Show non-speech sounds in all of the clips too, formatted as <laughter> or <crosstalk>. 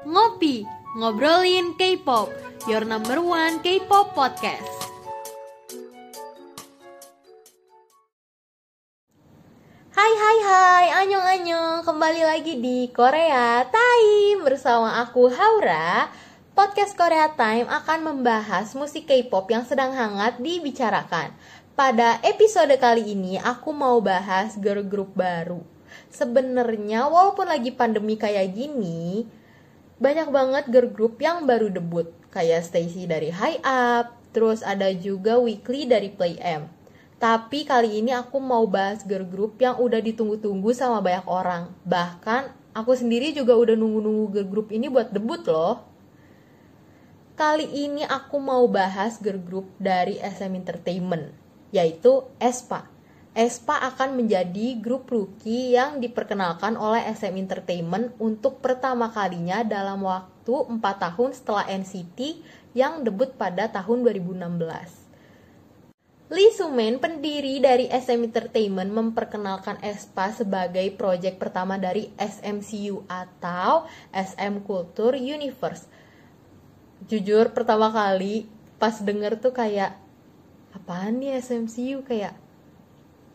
Ngopi, ngobrolin K-pop, your number one K-pop podcast. Hai hai hai, anyong anyong, kembali lagi di Korea Time bersama aku Haura. Podcast Korea Time akan membahas musik K-pop yang sedang hangat dibicarakan. Pada episode kali ini aku mau bahas girl group baru. Sebenarnya walaupun lagi pandemi kayak gini, banyak banget girl group yang baru debut kayak Stacy dari High Up, terus ada juga Weekly dari Play M. Tapi kali ini aku mau bahas girl group yang udah ditunggu-tunggu sama banyak orang. Bahkan aku sendiri juga udah nunggu-nunggu girl group ini buat debut loh. Kali ini aku mau bahas girl group dari SM Entertainment, yaitu Espa. Espa akan menjadi grup rookie yang diperkenalkan oleh SM Entertainment untuk pertama kalinya dalam waktu 4 tahun setelah NCT yang debut pada tahun 2016. Lee Sumen, pendiri dari SM Entertainment, memperkenalkan Espa sebagai proyek pertama dari SMCU atau SM Culture Universe. Jujur, pertama kali pas denger tuh kayak, apaan nih SMCU? Kayak,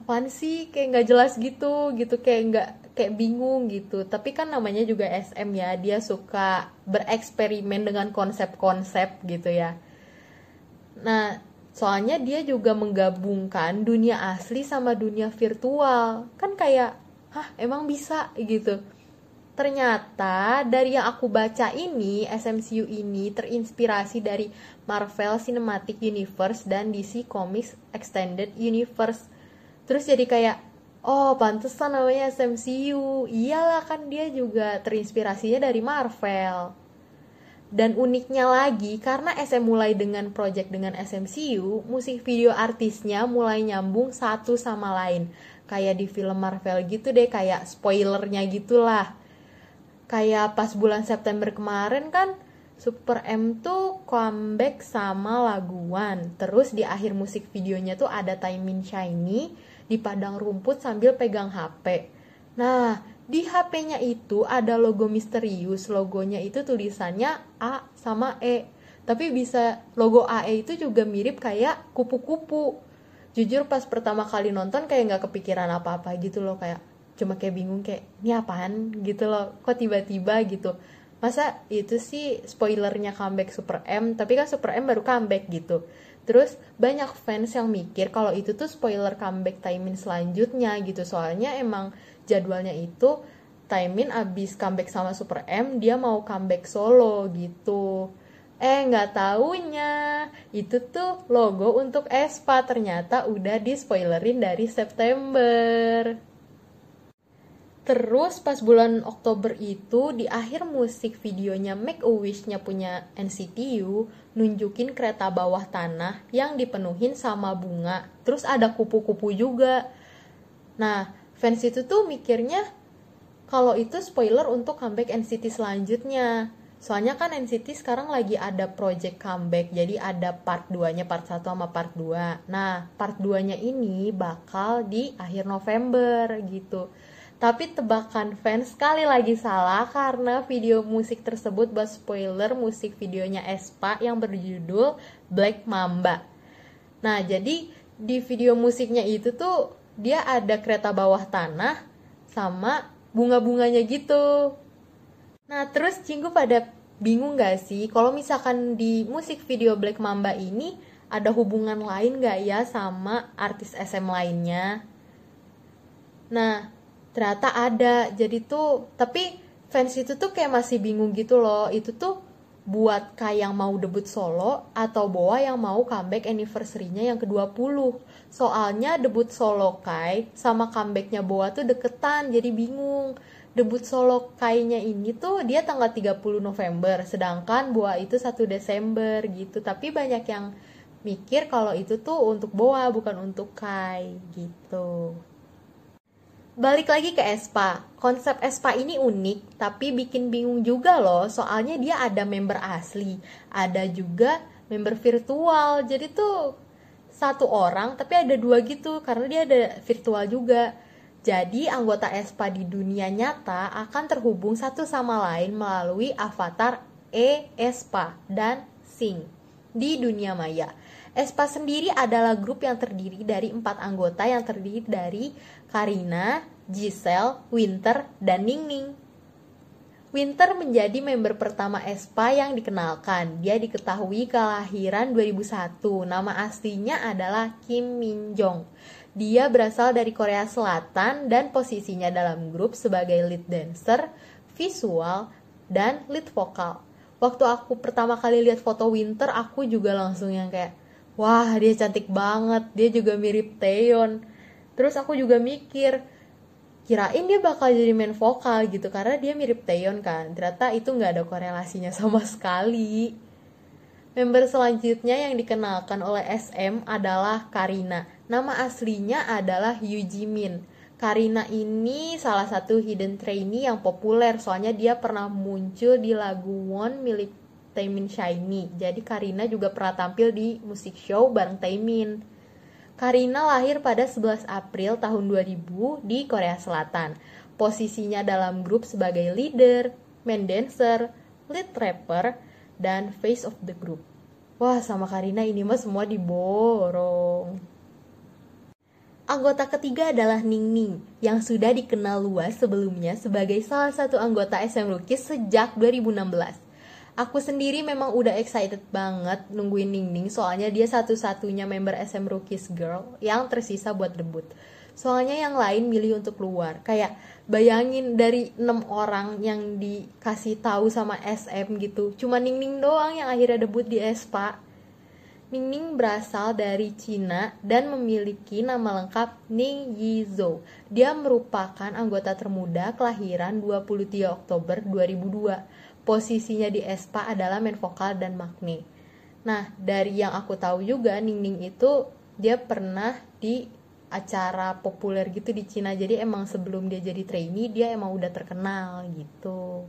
apaan sih? Kayak nggak jelas gitu gitu. Kayak nggak kayak bingung gitu. Tapi kan namanya juga SM ya. Dia suka bereksperimen dengan konsep-konsep gitu ya. Nah soalnya dia juga menggabungkan dunia asli sama dunia virtual. Kan kayak hah emang bisa? gitu ternyata dari yang aku baca ini SMCU ini terinspirasi dari Marvel Cinematic Universe dan DC Comics Extended Universe. Terus jadi kayak oh pantesan namanya SMCU iyalah kan dia juga terinspirasinya dari Marvel. Dan uniknya lagi karena SM mulai dengan project dengan SMCU musik video artisnya mulai nyambung satu sama lain. Kayak di film Marvel gitu deh kayak spoilernya gitulah kayak pas bulan September kemarin kan Super M tuh comeback sama laguan terus di akhir musik videonya tuh ada Taimin Shiny di padang rumput sambil pegang HP. Nah, di HP-nya itu ada logo misterius. Logonya itu tulisannya A sama E. Tapi bisa logo AE itu juga mirip kayak kupu-kupu. Jujur pas pertama kali nonton kayak nggak kepikiran apa-apa gitu loh kayak cuma kayak bingung kayak ini apaan gitu loh kok tiba-tiba gitu masa itu sih spoilernya comeback Super M tapi kan Super M baru comeback gitu Terus banyak fans yang mikir kalau itu tuh spoiler comeback Taimin selanjutnya gitu. Soalnya emang jadwalnya itu Taimin abis comeback sama Super M dia mau comeback solo gitu. Eh nggak taunya itu tuh logo untuk Espa ternyata udah di spoilerin dari September. Terus pas bulan Oktober itu di akhir musik videonya Make a Wish-nya punya NCTU nunjukin kereta bawah tanah yang dipenuhin sama bunga. Terus ada kupu-kupu juga. Nah, fans itu tuh mikirnya kalau itu spoiler untuk comeback NCT selanjutnya. Soalnya kan NCT sekarang lagi ada project comeback, jadi ada part 2-nya, part 1 sama part 2. Nah, part 2-nya ini bakal di akhir November gitu. Tapi tebakan fans sekali lagi salah karena video musik tersebut buat spoiler musik videonya Espa yang berjudul Black Mamba. Nah, jadi di video musiknya itu tuh dia ada kereta bawah tanah sama bunga-bunganya gitu. Nah, terus cinggu pada bingung gak sih kalau misalkan di musik video Black Mamba ini ada hubungan lain gak ya sama artis SM lainnya? Nah, ternyata ada. Jadi tuh tapi fans itu tuh kayak masih bingung gitu loh. Itu tuh buat Kai yang mau debut solo atau Boa yang mau comeback anniversary-nya yang ke-20 soalnya debut solo Kai sama comebacknya Boa tuh deketan jadi bingung. Debut solo Kai-nya ini tuh dia tanggal 30 November sedangkan Boa itu 1 Desember gitu. Tapi banyak yang mikir kalau itu tuh untuk Boa bukan untuk Kai gitu balik lagi ke Espa. Konsep Espa ini unik, tapi bikin bingung juga loh. Soalnya dia ada member asli, ada juga member virtual. Jadi tuh satu orang, tapi ada dua gitu, karena dia ada virtual juga. Jadi anggota ESPA di dunia nyata akan terhubung satu sama lain melalui avatar e-ESPA dan SYNC di dunia maya. ESPA sendiri adalah grup yang terdiri dari empat anggota yang terdiri dari Karina, Giselle, Winter, dan Ningning. Winter menjadi member pertama ESPA yang dikenalkan. Dia diketahui kelahiran 2001. Nama aslinya adalah Kim Min Jong. Dia berasal dari Korea Selatan dan posisinya dalam grup sebagai lead dancer, visual, dan lead vokal. Waktu aku pertama kali lihat foto Winter, aku juga langsung yang kayak, wah dia cantik banget, dia juga mirip Taeyeon. Terus aku juga mikir, kirain dia bakal jadi main vokal gitu karena dia mirip Taeyeon kan. Ternyata itu nggak ada korelasinya sama <laughs> sekali. Member selanjutnya yang dikenalkan oleh SM adalah Karina. Nama aslinya adalah Yu Jimin. Karina ini salah satu hidden trainee yang populer soalnya dia pernah muncul di lagu One milik Taemin Shiny. Jadi Karina juga pernah tampil di musik show bareng Taemin. Karina lahir pada 11 April tahun 2000 di Korea Selatan. Posisinya dalam grup sebagai leader, main dancer, lead rapper, dan face of the group. Wah, sama Karina ini mah semua diborong. Anggota ketiga adalah Ning Ning, yang sudah dikenal luas sebelumnya sebagai salah satu anggota SM Rookies sejak 2016. Aku sendiri memang udah excited banget nungguin Ning Ning soalnya dia satu-satunya member SM Rookies Girl yang tersisa buat debut. Soalnya yang lain milih untuk keluar. Kayak bayangin dari enam orang yang dikasih tahu sama SM gitu. Cuma Ning Ning doang yang akhirnya debut di Espa Ningning berasal dari Cina dan memiliki nama lengkap Ning Yizhou. Dia merupakan anggota termuda kelahiran 23 Oktober 2002. Posisinya di Espa adalah main vokal dan makne. Nah, dari yang aku tahu juga Ningning itu dia pernah di acara populer gitu di Cina. Jadi emang sebelum dia jadi trainee dia emang udah terkenal gitu.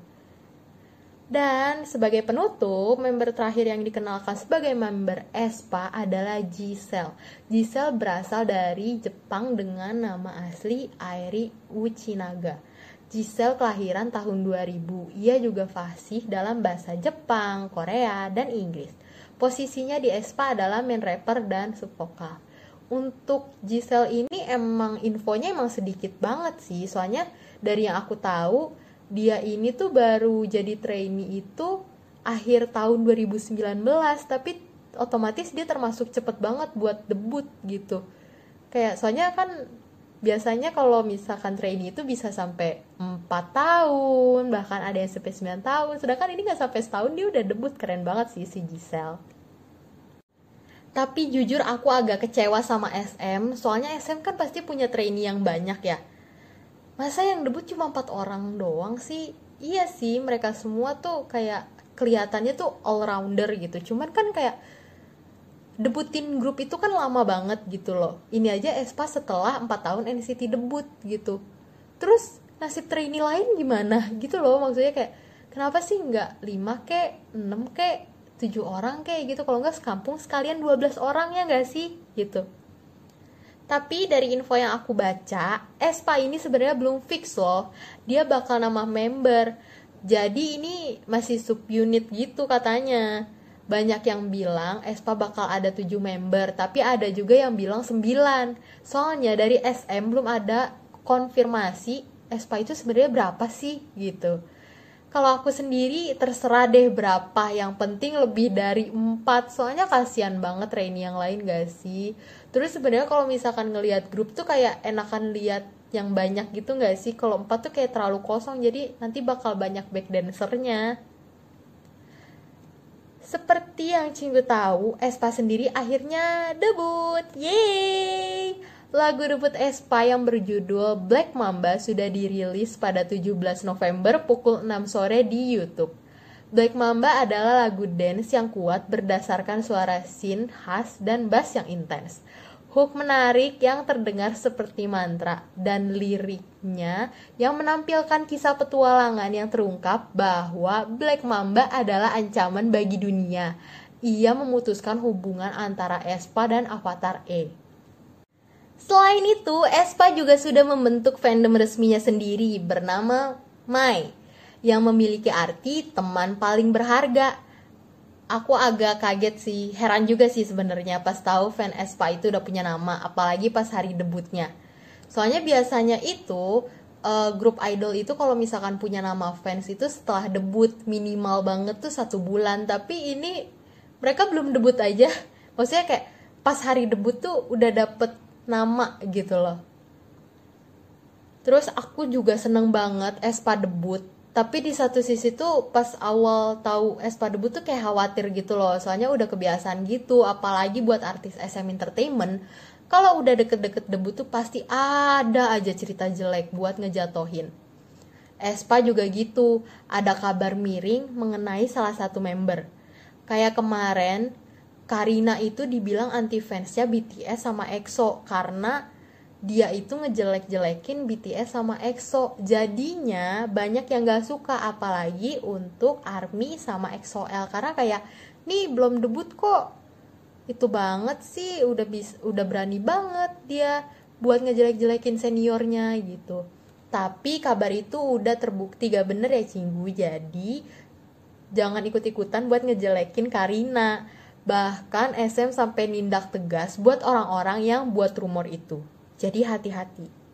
Dan sebagai penutup, member terakhir yang dikenalkan sebagai member ESPA adalah Giselle. Giselle berasal dari Jepang dengan nama asli Airi Uchinaga. Giselle kelahiran tahun 2000. Ia juga fasih dalam bahasa Jepang, Korea, dan Inggris. Posisinya di ESPA adalah main rapper dan subvokal. Untuk Giselle ini emang infonya emang sedikit banget sih, soalnya dari yang aku tahu dia ini tuh baru jadi trainee itu akhir tahun 2019 tapi otomatis dia termasuk cepet banget buat debut gitu. Kayak soalnya kan biasanya kalau misalkan trainee itu bisa sampai 4 tahun bahkan ada yang sampai 9 tahun. Sedangkan ini nggak sampai setahun dia udah debut. Keren banget sih si Giselle. Tapi jujur aku agak kecewa sama SM soalnya SM kan pasti punya trainee yang banyak ya masa yang debut cuma empat orang doang sih? Iya sih mereka semua tuh kayak kelihatannya tuh all rounder gitu. Cuman kan kayak debutin grup itu kan lama banget gitu loh. Ini aja Espa setelah 4 tahun NCT debut gitu. Terus nasib trainee lain gimana? <laughs> Gitu loh maksudnya kayak kenapa sih nggak 5 kek 6 kek 7 orang kayak gitu? Kalau nggak sekampung sekalian 12 orang ya nggak sih? Gitu tapi dari info yang aku baca, Espa ini sebenarnya belum fix loh. Dia bakal nama member. Jadi ini masih subunit gitu katanya. Banyak yang bilang Espa bakal ada 7 member, tapi ada juga yang bilang 9. Soalnya dari SM belum ada konfirmasi Espa itu sebenarnya berapa sih gitu kalau aku sendiri terserah deh berapa. Yang penting lebih dari empat. Soalnya kasihan banget trainee yang lain gak sih? Terus sebenarnya kalau misalkan ngelihat grup tuh kayak enakan lihat yang banyak gitu gak sih? Kalau empat tuh kayak terlalu kosong jadi nanti bakal banyak back dancernya seperti yang Cinggu tahu, Espa sendiri akhirnya debut. Yeay! Lagu debut Espa yang berjudul Black Mamba sudah dirilis pada 17 November pukul 6 sore di YouTube. Black Mamba adalah lagu dance yang kuat berdasarkan suara synth khas dan bass yang intens. Hook menarik yang terdengar seperti mantra dan liriknya yang menampilkan kisah petualangan yang terungkap bahwa Black Mamba adalah ancaman bagi dunia. Ia memutuskan hubungan antara Espa dan Avatar E Selain itu, Espa juga sudah membentuk fandom resminya sendiri bernama Mai yang memiliki arti teman paling berharga. Aku agak kaget sih, heran juga sih sebenarnya pas tahu fan Espa itu udah punya nama, apalagi pas hari debutnya. Soalnya biasanya itu uh, grup idol itu kalau misalkan punya nama fans itu setelah debut minimal banget tuh satu bulan, tapi ini mereka belum debut aja. <laughs> Maksudnya kayak pas hari debut tuh udah dapet nama gitu loh. Terus aku juga seneng banget Espa debut. Tapi di satu sisi tuh pas awal tahu Espa debut tuh kayak khawatir gitu loh. Soalnya udah kebiasaan gitu. Apalagi buat artis SM Entertainment. Kalau udah deket-deket debut tuh pasti ada aja cerita jelek buat ngejatohin. Espa juga gitu. Ada kabar miring mengenai salah satu member. Kayak kemarin Karina itu dibilang anti fansnya BTS sama EXO karena dia itu ngejelek-jelekin BTS sama EXO jadinya banyak yang gak suka apalagi untuk ARMY sama EXO-L karena kayak nih belum debut kok. Itu banget sih udah bis udah berani banget dia buat ngejelek-jelekin seniornya gitu. Tapi kabar itu udah terbukti gak bener ya Cinggu. Jadi jangan ikut-ikutan buat ngejelekin Karina Bahkan SM sampai nindak tegas buat orang-orang yang buat rumor itu. Jadi hati-hati.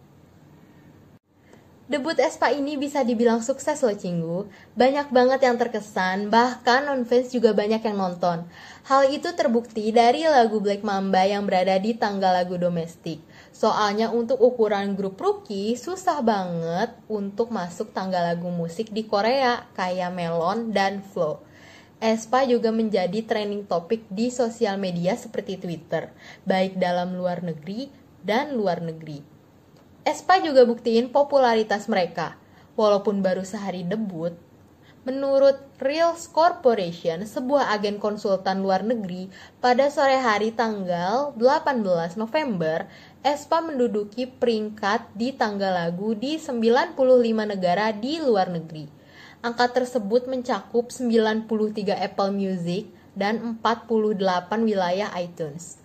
Debut Espa ini bisa dibilang sukses loh Cinggu. Banyak banget yang terkesan, bahkan non-fans juga banyak yang nonton. Hal itu terbukti dari lagu Black Mamba yang berada di tangga lagu domestik. Soalnya untuk ukuran grup rookie susah banget untuk masuk tangga lagu musik di Korea kayak Melon dan Flow. Espa juga menjadi trending topik di sosial media seperti Twitter, baik dalam luar negeri dan luar negeri. Espa juga buktiin popularitas mereka, walaupun baru sehari debut. Menurut Reals Corporation, sebuah agen konsultan luar negeri, pada sore hari tanggal 18 November, Espa menduduki peringkat di tangga lagu di 95 negara di luar negeri Angka tersebut mencakup 93 Apple Music dan 48 wilayah iTunes.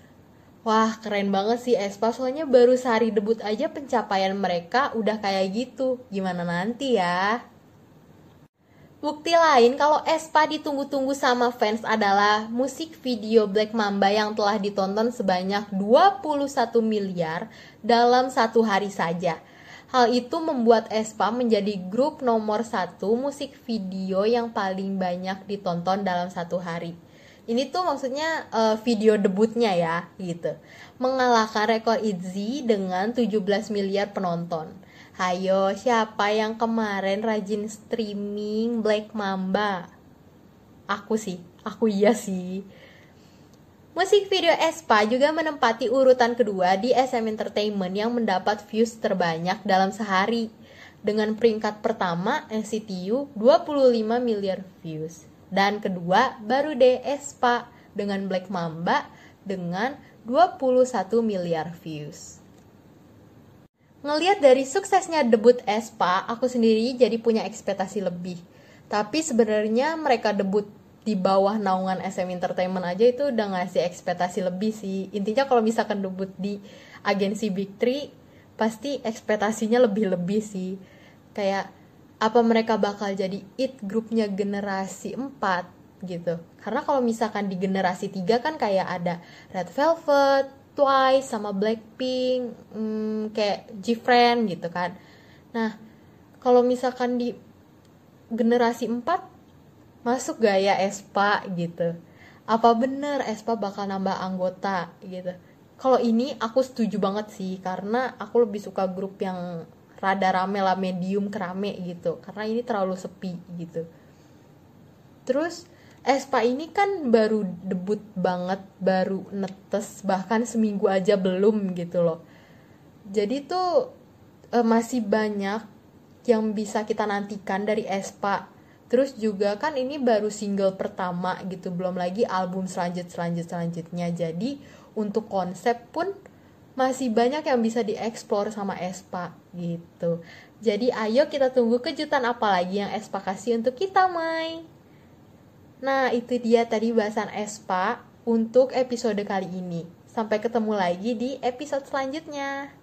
Wah, keren banget sih Espa, soalnya baru sehari debut aja pencapaian mereka udah kayak gitu. Gimana nanti ya? Bukti lain kalau Espa ditunggu-tunggu sama fans adalah musik video Black Mamba yang telah ditonton sebanyak 21 miliar dalam satu hari saja. Hal itu membuat Espa menjadi grup nomor satu musik video yang paling banyak ditonton dalam satu hari. Ini tuh maksudnya uh, video debutnya ya gitu. Mengalahkan rekor ITZY dengan 17 miliar penonton. Hayo, siapa yang kemarin rajin streaming Black Mamba? Aku sih, aku iya sih. Musik video Espa juga menempati urutan kedua di SM Entertainment yang mendapat views terbanyak dalam sehari. Dengan peringkat pertama NCTU 25 miliar views. Dan kedua baru deh Espa dengan Black Mamba dengan 21 miliar views. Ngeliat dari suksesnya debut Espa, aku sendiri jadi punya ekspektasi lebih. Tapi sebenarnya mereka debut di bawah naungan SM Entertainment aja itu udah ngasih ekspektasi lebih sih. Intinya kalau misalkan debut di agensi Big Three pasti ekspektasinya lebih-lebih sih. Kayak apa mereka bakal jadi it grupnya generasi 4 gitu. Karena kalau misalkan di generasi 3 kan kayak ada Red Velvet, Twice sama Blackpink hmm, kayak G-Friend gitu kan. Nah kalau misalkan di generasi 4 masuk gak ya Espa gitu. Apa bener Espa bakal nambah anggota gitu? Kalau ini aku setuju banget sih karena aku lebih suka grup yang rada rame lah medium kerame gitu. Karena ini terlalu sepi gitu. Terus Espa ini kan baru debut banget baru netes bahkan seminggu aja belum gitu loh. Jadi tuh e, masih banyak yang bisa kita nantikan dari Espa Terus juga kan ini baru single pertama gitu, belum lagi album selanjut selanjut selanjutnya. Jadi untuk konsep pun masih banyak yang bisa dieksplor sama Espa gitu. Jadi ayo kita tunggu kejutan apa lagi yang Espa kasih untuk kita, Mai. Nah, itu dia tadi bahasan Espa untuk episode kali ini. Sampai ketemu lagi di episode selanjutnya.